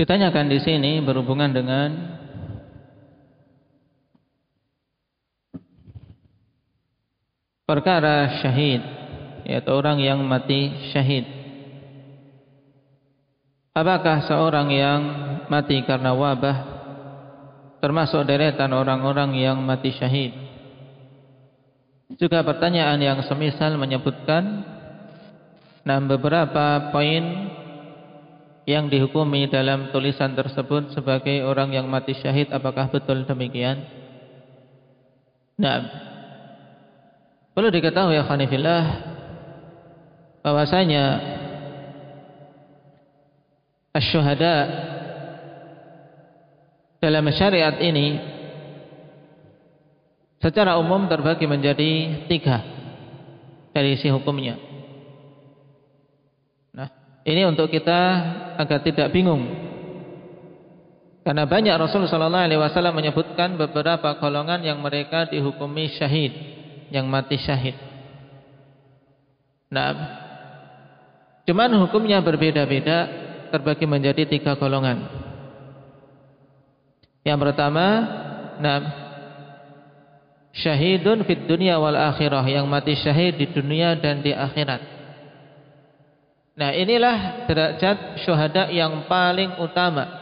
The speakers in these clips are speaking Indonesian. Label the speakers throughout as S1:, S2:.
S1: Ditanyakan di sini berhubungan dengan perkara syahid yaitu orang yang mati syahid. Apakah seorang yang mati karena wabah termasuk deretan orang-orang yang mati syahid? Juga pertanyaan yang semisal menyebutkan nah beberapa poin yang dihukumi dalam tulisan tersebut sebagai orang yang mati syahid apakah betul demikian? Nah, Perlu diketahui ya khanifillah bahwasanya asyuhada dalam syariat ini secara umum terbagi menjadi tiga dari isi hukumnya. Ini untuk kita agar tidak bingung. Karena banyak Rasulullah sallallahu alaihi wasallam menyebutkan beberapa golongan yang mereka dihukumi syahid yang mati syahid. Nah, cuman hukumnya berbeda-beda terbagi menjadi tiga golongan. Yang pertama, nah, syahidun fit dunia wal akhirah yang mati syahid di dunia dan di akhirat. Nah, inilah derajat syuhada yang paling utama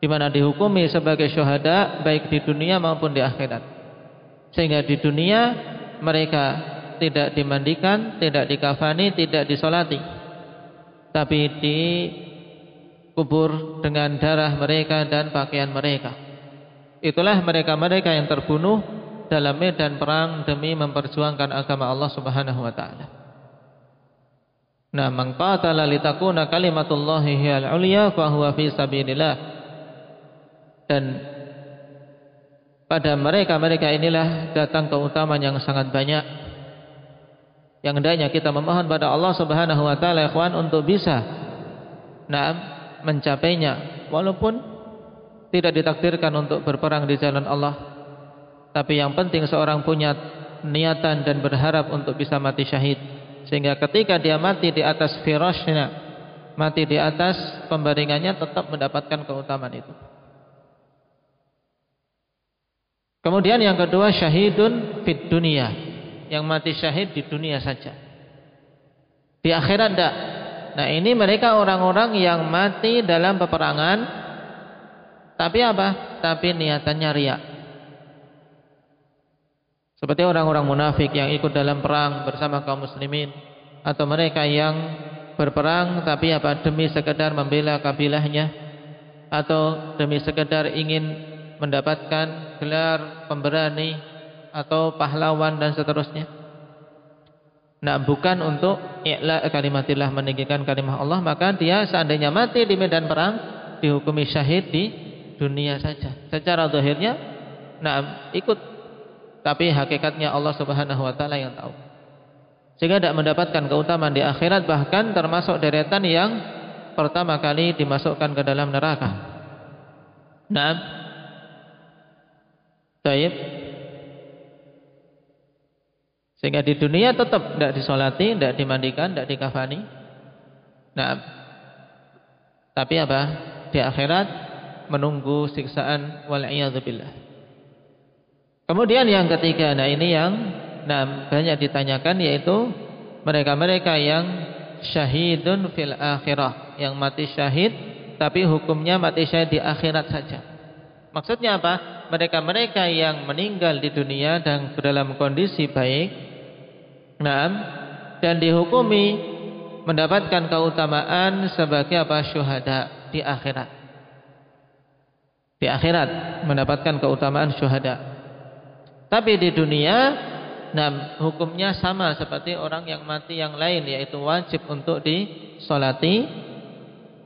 S1: di mana dihukumi sebagai syuhada baik di dunia maupun di akhirat. Sehingga di dunia mereka tidak dimandikan, tidak dikafani, tidak disolati. Tapi dikubur dengan darah mereka dan pakaian mereka. Itulah mereka-mereka yang terbunuh dalam medan perang demi memperjuangkan agama Allah Subhanahu wa taala. Nah, man qatala litakuna kalimatullahi hiyal ulya fa huwa fi sabilillah. Dan pada mereka-mereka inilah datang keutamaan yang sangat banyak. Yang hendaknya kita memohon pada Allah Subhanahu wa taala ikhwan untuk bisa nah mencapainya walaupun tidak ditakdirkan untuk berperang di jalan Allah. Tapi yang penting seorang punya niatan dan berharap untuk bisa mati syahid. Sehingga ketika dia mati di atas firasnya, mati di atas pembaringannya tetap mendapatkan keutamaan itu. Kemudian yang kedua syahidun fit dunia, yang mati syahid di dunia saja. Di akhirat tidak. Nah ini mereka orang-orang yang mati dalam peperangan, tapi apa? Tapi niatannya riak. Seperti orang-orang munafik yang ikut dalam perang bersama kaum muslimin atau mereka yang berperang tapi apa demi sekedar membela kabilahnya atau demi sekedar ingin mendapatkan gelar pemberani atau pahlawan dan seterusnya. Nah, bukan untuk i'la kalimatillah meninggikan kalimat Allah, maka dia seandainya mati di medan perang dihukumi syahid di dunia saja. Secara zahirnya nah ikut tapi hakikatnya Allah Subhanahu wa taala yang tahu. Sehingga tidak mendapatkan keutamaan di akhirat bahkan termasuk deretan yang pertama kali dimasukkan ke dalam neraka. Nah, Taib. Sehingga di dunia tetap tidak disolati, tidak dimandikan, tidak dikafani. Nah, tapi apa? Di akhirat menunggu siksaan wal billah. Kemudian yang ketiga, nah ini yang nah banyak ditanyakan yaitu mereka-mereka yang syahidun fil akhirah, yang mati syahid tapi hukumnya mati syahid di akhirat saja. Maksudnya apa? mereka-mereka yang meninggal di dunia dan dalam kondisi baik nah, dan dihukumi mendapatkan keutamaan sebagai apa syuhada di akhirat di akhirat mendapatkan keutamaan syuhada tapi di dunia nah hukumnya sama seperti orang yang mati yang lain yaitu wajib untuk disolati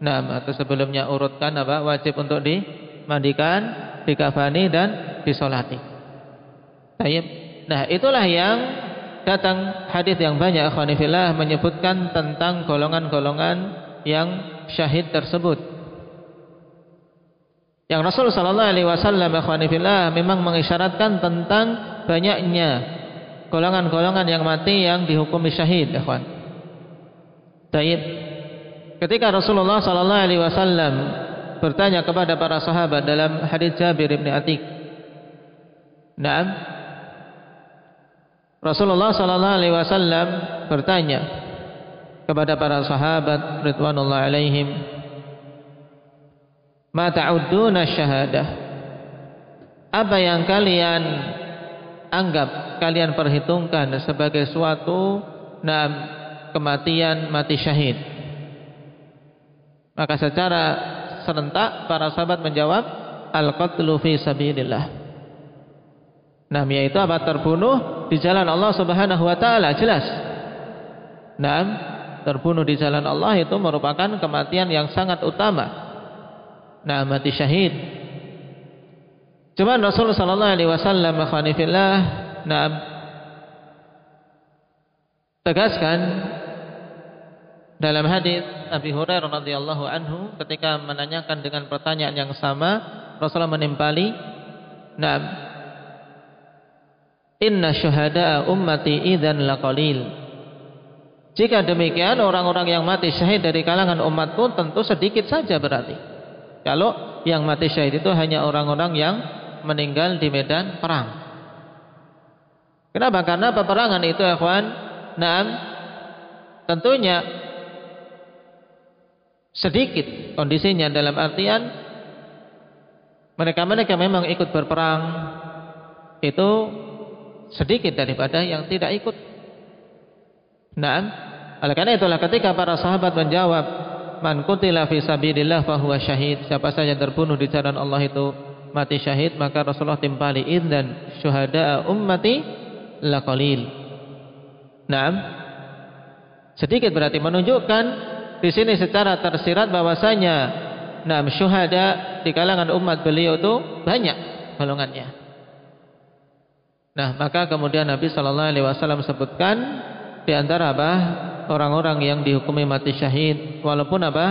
S1: nah atau sebelumnya urutkan apa wajib untuk dimandikan dikafani dan disolati. Nah itulah yang datang hadis yang banyak akhwanifillah menyebutkan tentang golongan-golongan yang syahid tersebut. Yang Rasul sallallahu alaihi wasallam memang mengisyaratkan tentang banyaknya golongan-golongan yang mati yang dihukumi syahid, akhwan. Taib. ketika Rasulullah sallallahu alaihi wasallam bertanya kepada para sahabat dalam hadis Jabir bin Atik. Naam. Rasulullah sallallahu alaihi wasallam bertanya kepada para sahabat ridwanullah alaihim, "Ma ta'udduna syahadah?" Apa yang kalian anggap, kalian perhitungkan sebagai suatu naam kematian mati syahid? Maka secara serentak para sahabat menjawab al-qatlu fi sabilillah. Nah, yaitu apa? Terbunuh di jalan Allah Subhanahu wa taala, jelas. Nah, terbunuh di jalan Allah itu merupakan kematian yang sangat utama. Nah, mati syahid. Cuman Rasulullah sallallahu alaihi wasallam khanifillah, nah tegaskan dalam hadis Abi Hurairah radhiyallahu anhu ketika menanyakan dengan pertanyaan yang sama, Rasulullah menimpali, "Na'am. Inna syuhada'a ummati idzan laqalil." Jika demikian orang-orang yang mati syahid dari kalangan umatku tentu sedikit saja berarti. Kalau yang mati syahid itu hanya orang-orang yang meninggal di medan perang. Kenapa? Karena peperangan itu, ikhwan, na'am, tentunya sedikit kondisinya dalam artian mereka-mereka memang ikut berperang itu sedikit daripada yang tidak ikut. Nah, oleh karena itulah ketika para sahabat menjawab man qutila fi sabilillah fahuwa syahid siapa saja terbunuh di jalan Allah itu mati syahid maka Rasulullah timpali idzan syuhada ummati la qalil. Nah, sedikit berarti menunjukkan di sini secara tersirat bahwasanya nah syuhada di kalangan umat beliau itu banyak golongannya. Nah, maka kemudian Nabi sallallahu alaihi wasallam sebutkan di antara apa? Orang-orang yang dihukumi mati syahid walaupun apa?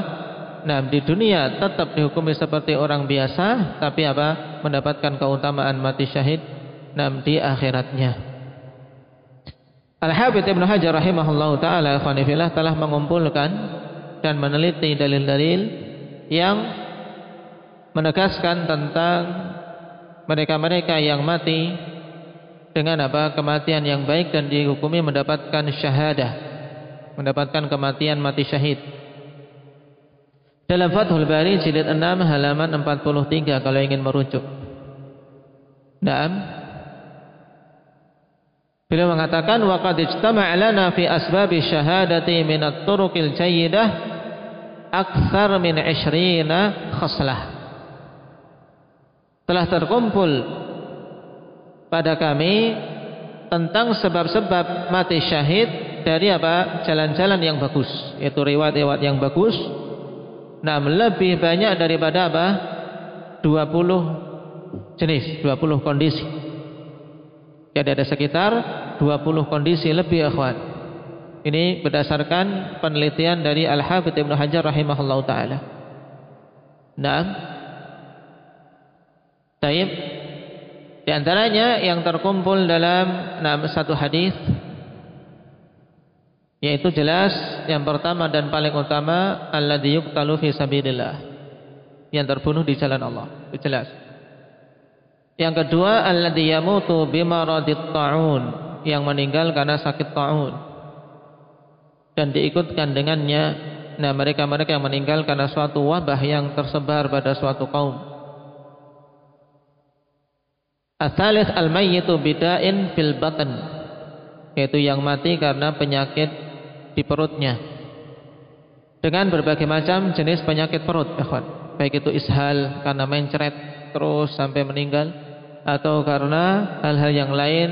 S1: Nah, di dunia tetap dihukumi seperti orang biasa tapi apa? mendapatkan keutamaan mati syahid nah di akhiratnya. Al-Habib Ibn Hajar rahimahullah ta'ala telah mengumpulkan dan meneliti dalil-dalil yang menegaskan tentang mereka-mereka yang mati dengan apa kematian yang baik dan dihukumi mendapatkan syahadah mendapatkan kematian mati syahid. Dalam Fathul Bari jilid 6 halaman 43 kalau ingin merujuk. Naam. Beliau mengatakan waqad ijtama'a lana fi asbabi syahadati min at-turuqil jayyidah akthar min ishrina khaslah. Telah terkumpul pada kami tentang sebab-sebab mati syahid dari apa? Jalan-jalan yang bagus. Yaitu riwayat-riwayat yang bagus. Nah lebih banyak daripada apa? 20 jenis 20 kondisi. Jadi ada sekitar 20 kondisi lebih akhwat ini berdasarkan penelitian dari Al-Hafidh Ibnu Hajar rahimahullah taala. Nah, Taib. Di antaranya yang terkumpul dalam nah, satu hadis yaitu jelas yang pertama dan paling utama alladzi yuqtalu fi sabilillah. Yang terbunuh di jalan Allah. Itu jelas. Yang kedua alladzi yamutu bimaradit taun. Yang meninggal karena sakit taun. Dan diikutkan dengannya nah mereka-mereka yang meninggal karena suatu wabah yang tersebar pada suatu kaum. Asalis al-mayyitu bida'in fil batan. Yaitu yang mati karena penyakit di perutnya. Dengan berbagai macam jenis penyakit perut ikhwan. Baik itu ishal karena mencret terus sampai meninggal atau karena hal-hal yang lain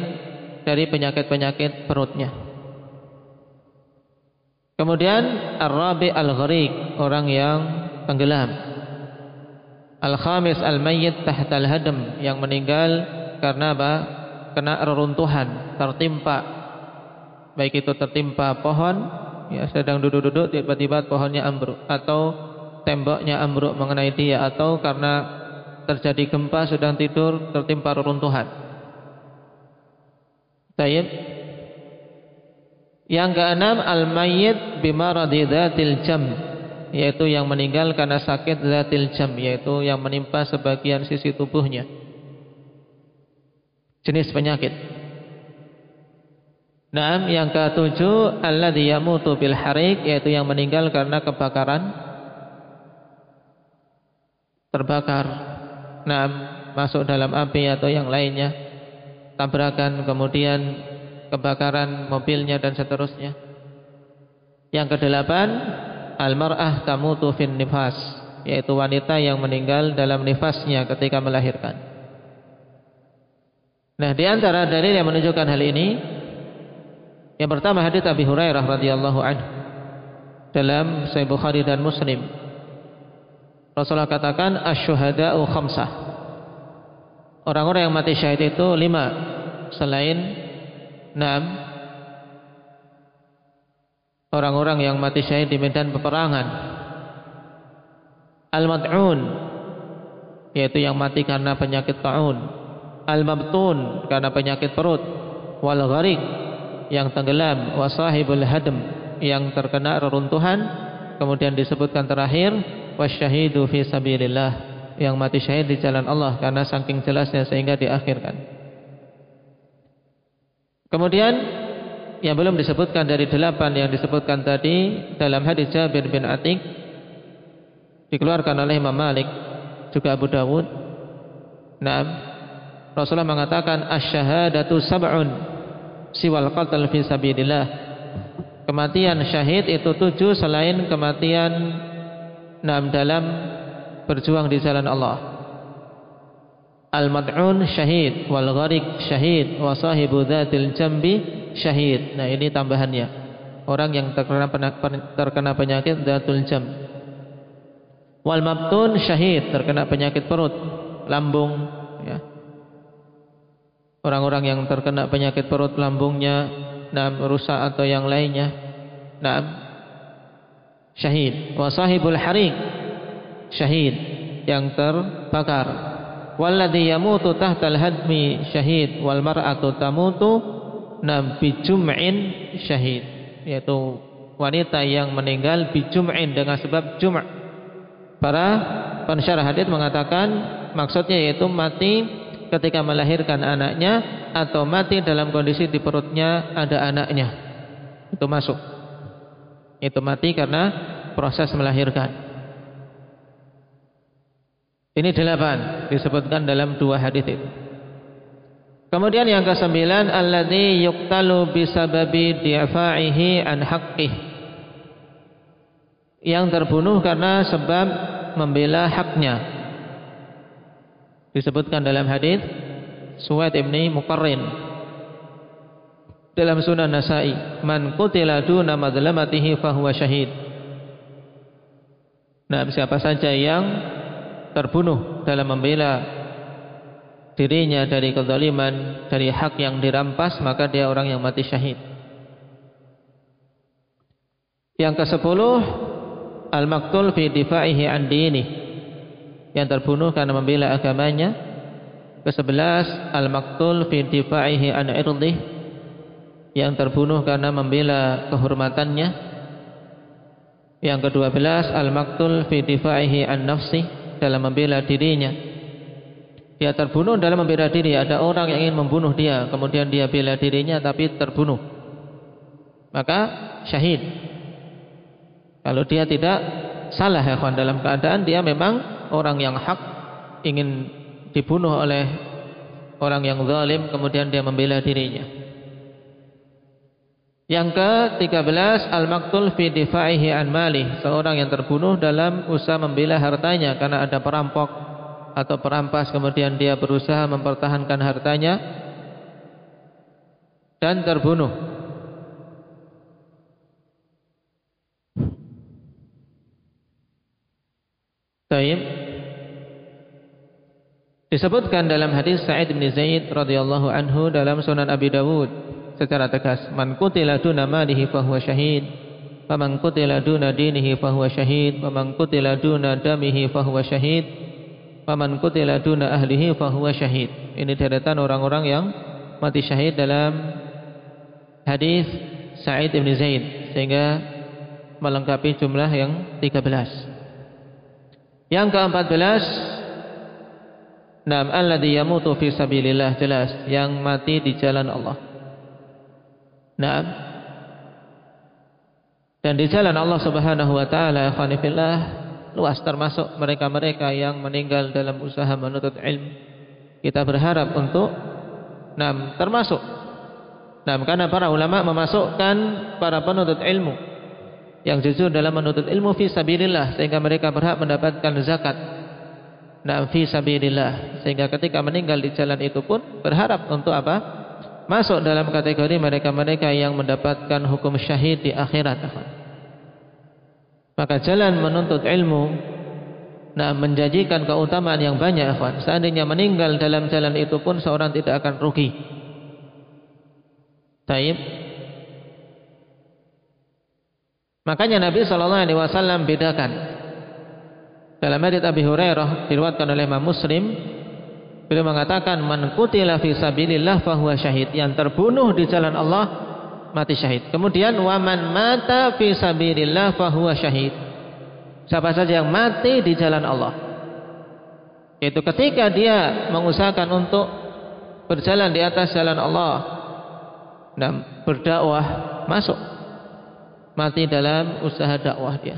S1: dari penyakit-penyakit perutnya. Kemudian Ar-Rabi Al-Gharik Orang yang tenggelam. Al-Khamis Al-Mayyit Tahta Al-Hadam Yang meninggal karena apa? Kena reruntuhan Tertimpa Baik itu tertimpa pohon ya Sedang duduk-duduk tiba-tiba pohonnya ambruk Atau temboknya ambruk mengenai dia Atau karena terjadi gempa sedang tidur tertimpa reruntuhan. Tayyib. Yang keenam al-mayyit bimaradi dzatil jam yaitu yang meninggal karena sakit zatil jam yaitu yang menimpa sebagian sisi tubuhnya. Jenis penyakit Naam yang ketujuh alladzi yamutu bil harik yaitu yang meninggal karena kebakaran terbakar. Naam masuk dalam api atau yang lainnya. Tabrakan kemudian kebakaran mobilnya dan seterusnya. Yang kedelapan Al-mar'ah tamutu fin nifas Yaitu wanita yang meninggal dalam nifasnya ketika melahirkan Nah di antara dalil yang menunjukkan hal ini Yang pertama hadis Abi Hurairah radhiyallahu anhu Dalam Sahih Bukhari dan Muslim Rasulullah katakan Asyuhada'u khamsah Orang-orang yang mati syahid itu lima Selain enam orang-orang yang mati syahid di medan peperangan. Al-mad'un yaitu yang mati karena penyakit taun. Al-mabtun karena penyakit perut. Wal gharik yang tenggelam, wa sahibul yang terkena reruntuhan. Kemudian disebutkan terakhir wasyahidu fi sabilillah yang mati syahid di jalan Allah karena saking jelasnya sehingga diakhirkan. Kemudian yang belum disebutkan dari delapan yang disebutkan tadi dalam hadis Jabir bin Atik dikeluarkan oleh Imam Malik juga Abu Dawud. Nah, Rasulullah mengatakan asyhadatu sab'un siwal qatl fi sabilillah. Kematian syahid itu tujuh selain kematian enam dalam berjuang di jalan Allah. Al-mad'un syahid wal gharik syahid wa sahibu dzatil jambi syahid. Nah, ini tambahannya. Orang yang terkena terkena penyakit datul jam. Wal mabtun syahid, terkena penyakit perut, lambung, ya. Orang-orang yang terkena penyakit perut lambungnya nah rusak atau yang lainnya. Nah, syahid. Wa sahibul harik syahid yang terbakar. Walladhi yamutu tahtal hadmi syahid wal mar'atu tamutu nabi jum'in syahid yaitu wanita yang meninggal bijum'in dengan sebab jum' para pensyarah hadis mengatakan maksudnya yaitu mati ketika melahirkan anaknya atau mati dalam kondisi di perutnya ada anaknya itu masuk itu mati karena proses melahirkan ini delapan disebutkan dalam dua hadis itu Kemudian yang kesembilan alladzi yuqtalu bisababi di'fa'ihi an haqqih. Yang terbunuh karena sebab membela haknya. Disebutkan dalam hadis Suwaid ibni Muqarrin dalam Sunan Nasa'i, "Man qutila duna madlamatihi fahuwa syahid." Nah, siapa saja yang terbunuh dalam membela dirinya dari kezaliman, dari hak yang dirampas, maka dia orang yang mati syahid. Yang ke-10 al-maktul fi difa'ihi an dini. Yang terbunuh karena membela agamanya. Ke-11 al-maktul fi difa'ihi an irdih. Yang terbunuh karena membela kehormatannya. Yang ke-12 al-maktul fi difa'ihi an nafsi dalam membela dirinya dia terbunuh dalam membela diri. Ada orang yang ingin membunuh dia, kemudian dia bela dirinya tapi terbunuh. Maka syahid. Kalau dia tidak salah ya kawan dalam keadaan dia memang orang yang hak ingin dibunuh oleh orang yang zalim kemudian dia membela dirinya. Yang ke-13 al-maktul fi difa'ihi an mali, seorang yang terbunuh dalam usaha membela hartanya karena ada perampok atau perampas kemudian dia berusaha mempertahankan hartanya dan terbunuh. Taib. Disebutkan dalam hadis Sa'id bin Zaid radhiyallahu anhu dalam Sunan Abi Dawud secara tegas, "Man qutila duna malihi fahuwa syahid, wa man qutila duna dinihi fahuwa syahid, wa man qutila duna damihi fahuwa syahid." Paman kutila duna ahlihi fahuwa syahid. Ini deretan orang-orang yang mati syahid dalam hadis Sa'id bin Zaid sehingga melengkapi jumlah yang 13. Yang ke-14 Nam alladhi yamutu fi sabilillah jelas yang mati di jalan Allah. Naam. Dan di jalan Allah Subhanahu wa taala khanifillah luas termasuk mereka-mereka yang meninggal dalam usaha menuntut ilmu. Kita berharap untuk nam termasuk nam karena para ulama memasukkan para penuntut ilmu yang jujur dalam menuntut ilmu fi sabilillah sehingga mereka berhak mendapatkan zakat. Nah, fi sabilillah sehingga ketika meninggal di jalan itu pun berharap untuk apa? Masuk dalam kategori mereka-mereka yang mendapatkan hukum syahid di akhirat. Maka jalan menuntut ilmu Nah menjanjikan keutamaan yang banyak ikhwan. Seandainya meninggal dalam jalan itu pun seorang tidak akan rugi. Taib Makanya Nabi Shallallahu Alaihi Wasallam bedakan. Dalam hadits Abi Hurairah diriwayatkan oleh Imam Muslim beliau mengatakan man qutila fi sabilillah fahuwa syahid. Yang terbunuh di jalan Allah mati syahid. Kemudian waman mata fi sabilillah fahuwa syahid. Siapa saja yang mati di jalan Allah. Yaitu ketika dia mengusahakan untuk berjalan di atas jalan Allah dan berdakwah masuk mati dalam usaha dakwah dia.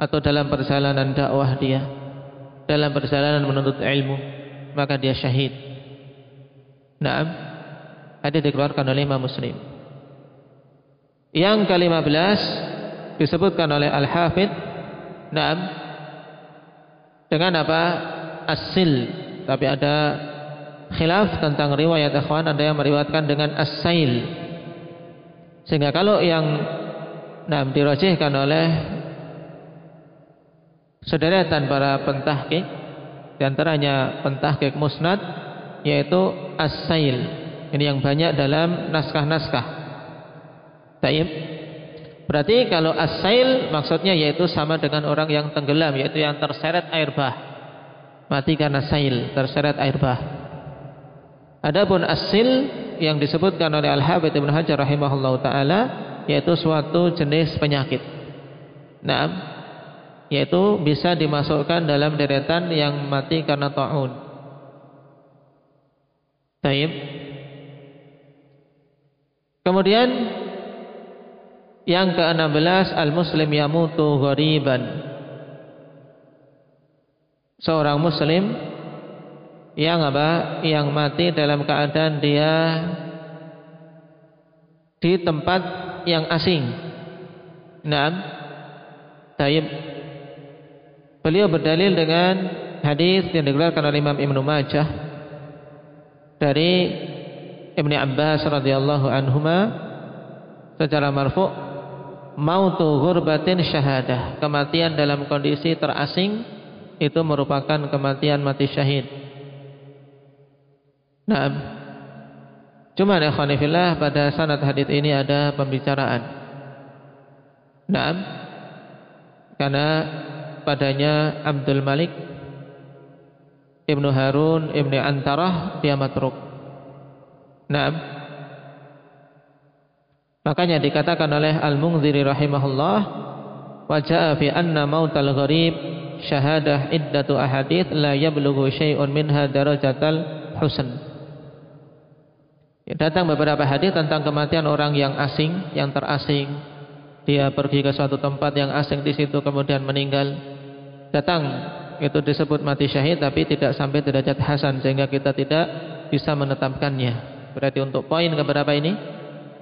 S1: Atau dalam perjalanan dakwah dia. Dalam perjalanan menuntut ilmu. Maka dia syahid. Naam. Ada dikeluarkan oleh Imam Muslim. Yang ke-15 disebutkan oleh Al-Hafidh. Naam. Dengan apa? Asil tapi ada khilaf tentang riwayat ikhwan. Ada yang meriwayatkan dengan as-sail. Sehingga kalau yang nah dirajihkan oleh sederetan para pentahqiq di antaranya pentahqiq musnad yaitu as-sail. Ini yang banyak dalam naskah-naskah. Taib. Berarti kalau as-sail maksudnya yaitu sama dengan orang yang tenggelam yaitu yang terseret air bah. Mati karena sail terseret air bah. Adapun as-sil yang disebutkan oleh Al-Habib Ibn Hajar taala yaitu suatu jenis penyakit. Nah, yaitu bisa dimasukkan dalam deretan yang mati karena taun. Taib. Kemudian yang ke-16 al-muslim yamutu ghariban. Seorang muslim yang apa? Yang mati dalam keadaan dia di tempat yang asing. Naam. Taib. Beliau berdalil dengan hadis yang dikeluarkan oleh Imam Ibnu Majah dari Ibnu Abbas radhiyallahu anhuma secara marfu mautu ghurbatin syahadah kematian dalam kondisi terasing itu merupakan kematian mati syahid. Nah, Cuma ya khonifillah pada sanad hadis ini ada pembicaraan. Naam. Karena padanya Abdul Malik Ibnu Harun Ibnu Antarah dia matruk. Naam. Makanya dikatakan oleh Al-Munziri rahimahullah wa jaa fi anna mautal gharib syahadah iddatu ahadits la yablughu syai'un minha darajatal husn. Ya, datang beberapa hadis tentang kematian orang yang asing, yang terasing. Dia pergi ke suatu tempat yang asing di situ kemudian meninggal. Datang itu disebut mati syahid tapi tidak sampai derajat hasan sehingga kita tidak bisa menetapkannya. Berarti untuk poin keberapa ini?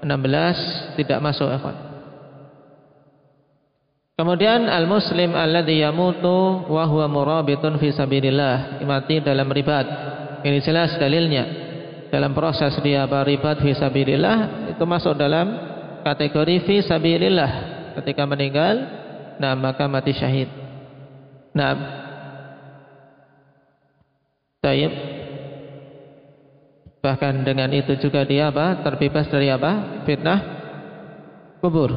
S1: 16 tidak masuk ikhwan. Kemudian al-muslim alladhi yamutu wa huwa murabitun fi sabilillah, mati dalam ribat. Ini jelas dalilnya dalam proses dia baribat fi sabilillah itu masuk dalam kategori fi sabilillah ketika meninggal nah maka mati syahid. Nah. Tayyib bahkan dengan itu juga dia apa? Terbebas dari apa? Fitnah kubur.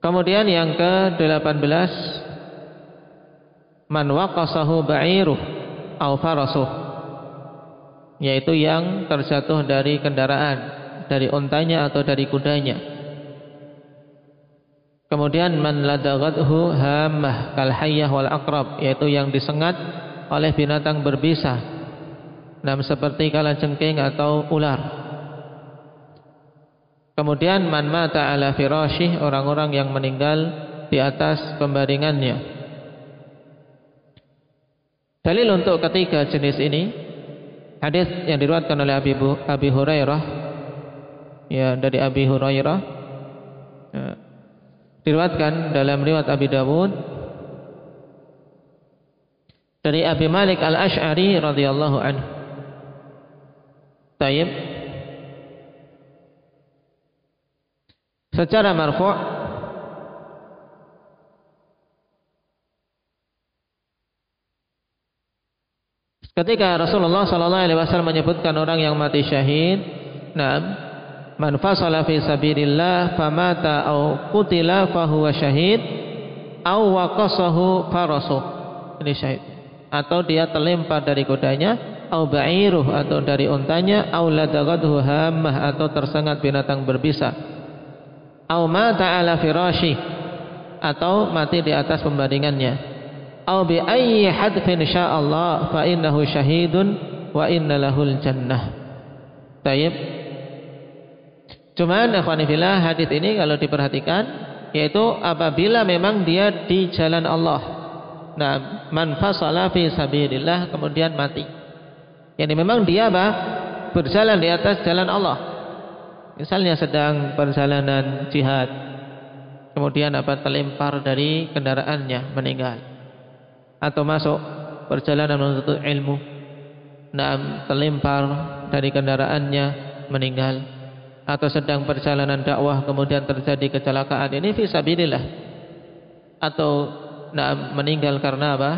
S1: Kemudian yang ke-18 man waqasahu ba'iruh au farasuh yaitu yang terjatuh dari kendaraan, dari ontanya atau dari kudanya. Kemudian man ladagathu hammah kal hayyah wal aqrab yaitu yang disengat oleh binatang berbisa. Nam seperti kalajengking atau ular. Kemudian man mata ala firasyih orang-orang yang meninggal di atas pembaringannya. Dalil untuk ketiga jenis ini hadis yang diriwayatkan oleh Abi, Abi Hurairah ya dari Abi Hurairah ya, diriwayatkan dalam riwayat Abi Dawud dari Abi Malik Al-Asy'ari radhiyallahu anhu. Tayyib. Secara marfu' Ketika Rasulullah sallallahu alaihi wasallam menyebutkan orang yang mati syahid, nah man fasala fi sabilillah famata au qutila fahuwa syahid au waqasahu farasuh. Ini syahid. Atau dia terlempar dari kudanya au ba'iruh atau dari untanya au ladagadhu hammah atau tersengat binatang berbisa. Au mata ala firashi atau mati di atas pembaringannya au bi ayyi hadfin sya'allah fa innahu syahidun wa inna lahul jannah Cuman akhwanifillah hadis ini kalau diperhatikan yaitu apabila memang dia di jalan Allah. Nah, man fasala fi sabilillah kemudian mati. Yani memang dia apa? Berjalan di atas jalan Allah. Misalnya sedang perjalanan jihad. Kemudian apa terlempar dari kendaraannya meninggal. Atau masuk perjalanan menuntut ilmu. Nah, terlempar dari kendaraannya meninggal atau sedang perjalanan dakwah kemudian terjadi kecelakaan ini fisabilillah atau nah, meninggal karena apa?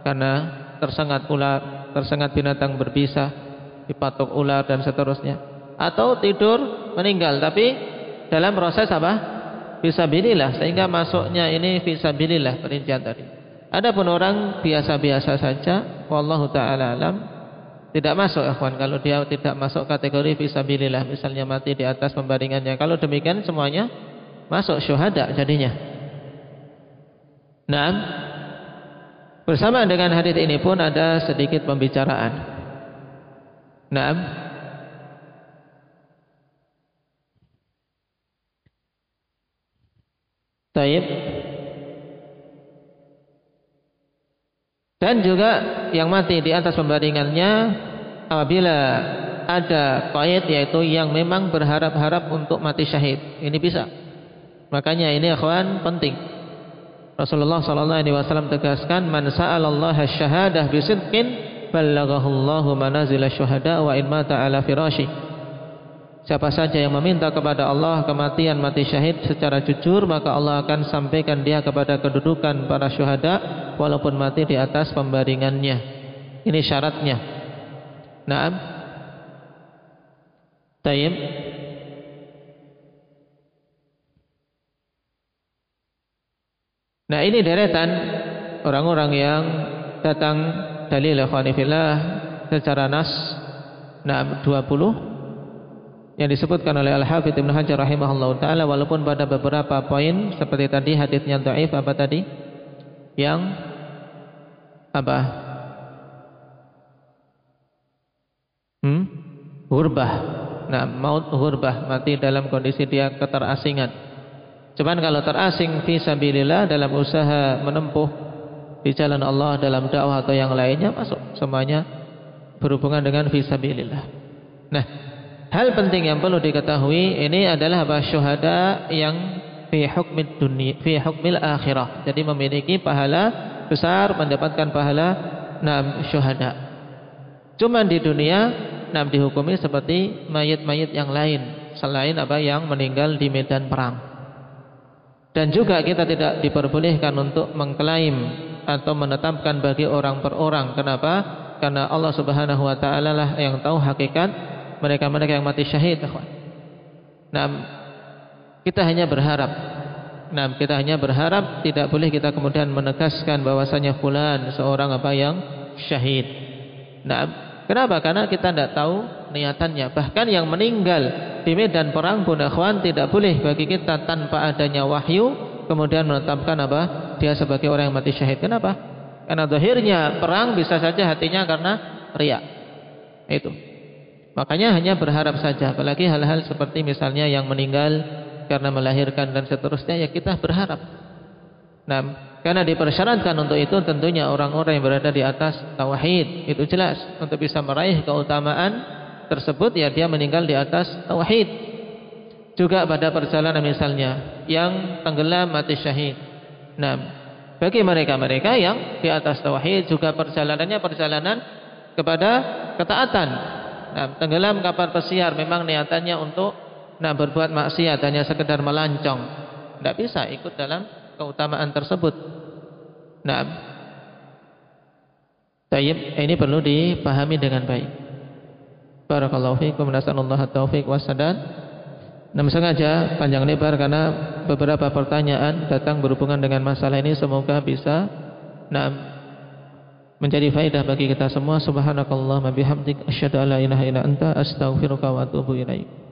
S1: Karena tersengat ular, tersengat binatang berbisa, dipatok ular dan seterusnya. Atau tidur meninggal tapi dalam proses apa? Fisabilillah sehingga masuknya ini fisabilillah perincian tadi. Adapun orang biasa-biasa saja, wallahu taala alam, tidak masuk ikhwan kalau dia tidak masuk kategori fisabilillah misalnya mati di atas pembaringannya. Kalau demikian semuanya masuk syuhada jadinya. Nah, bersama dengan hadis ini pun ada sedikit pembicaraan. Nah, Taib Dan juga yang mati di atas pembaringannya apabila ada qaid yaitu yang memang berharap-harap untuk mati syahid. Ini bisa. Makanya ini akhwan penting. Rasulullah sallallahu alaihi wasallam tegaskan man sa'alallaha syahadah bisidqin ballaghahu Allahu manazil syuhada wa in mata ala firashi. Siapa saja yang meminta kepada Allah kematian mati syahid secara jujur maka Allah akan sampaikan dia kepada kedudukan para syuhada walaupun mati di atas pembaringannya. Ini syaratnya. Naam. Tayyib. Nah ini deretan orang-orang yang datang dalil ikhwanifillah secara nas nah 20 yang disebutkan oleh Al-Hafidz Ibnu Hajar rahimahullah taala walaupun pada beberapa poin seperti tadi hadisnya dhaif apa tadi? Yang apa? Hmm? Hurbah. Nah maut hurbah mati dalam kondisi dia keterasingan. Cuman kalau terasing fi sabilillah dalam usaha menempuh di jalan Allah dalam dakwah atau yang lainnya masuk semuanya berhubungan dengan fi sabilillah. Nah Hal penting yang perlu diketahui ini adalah bahwa syuhada yang fi hukmid dunia, fi hukmil akhirah. Jadi memiliki pahala besar, mendapatkan pahala enam syuhada. Cuma di dunia enam dihukumi seperti mayat-mayat yang lain selain apa yang meninggal di medan perang. Dan juga kita tidak diperbolehkan untuk mengklaim atau menetapkan bagi orang per orang. Kenapa? Karena Allah Subhanahu wa taala lah yang tahu hakikat mereka-mereka yang mati syahid Nah, kita hanya berharap. Nah, kita hanya berharap tidak boleh kita kemudian menegaskan bahwasanya fulan seorang apa yang syahid. Nah, kenapa? Karena kita tidak tahu niatannya. Bahkan yang meninggal di medan perang pun akhwan tidak boleh bagi kita tanpa adanya wahyu kemudian menetapkan apa? Dia sebagai orang yang mati syahid. Kenapa? Karena dohirnya perang bisa saja hatinya karena riak. Itu. Makanya hanya berharap saja. Apalagi hal-hal seperti misalnya yang meninggal karena melahirkan dan seterusnya ya kita berharap. Nah, karena dipersyaratkan untuk itu tentunya orang-orang yang berada di atas tauhid itu jelas untuk bisa meraih keutamaan tersebut ya dia meninggal di atas tauhid. Juga pada perjalanan misalnya yang tenggelam mati syahid. Nah, bagi mereka-mereka yang di atas tauhid juga perjalanannya perjalanan kepada ketaatan. Nah, tenggelam kapal pesiar memang niatannya untuk nah berbuat maksiat hanya sekedar melancong. Tidak bisa ikut dalam keutamaan tersebut. Nah, Tayyib, ini perlu dipahami dengan baik. Barakallahu fiikum nasallallahu taufiq wasadad. Nah, sengaja panjang lebar karena beberapa pertanyaan datang berhubungan dengan masalah ini semoga bisa nah, menjadi faedah bagi kita semua. Subhanakallahumma bihamdik asyhadu an la ilaha illa anta astaghfiruka wa atubu ilaik.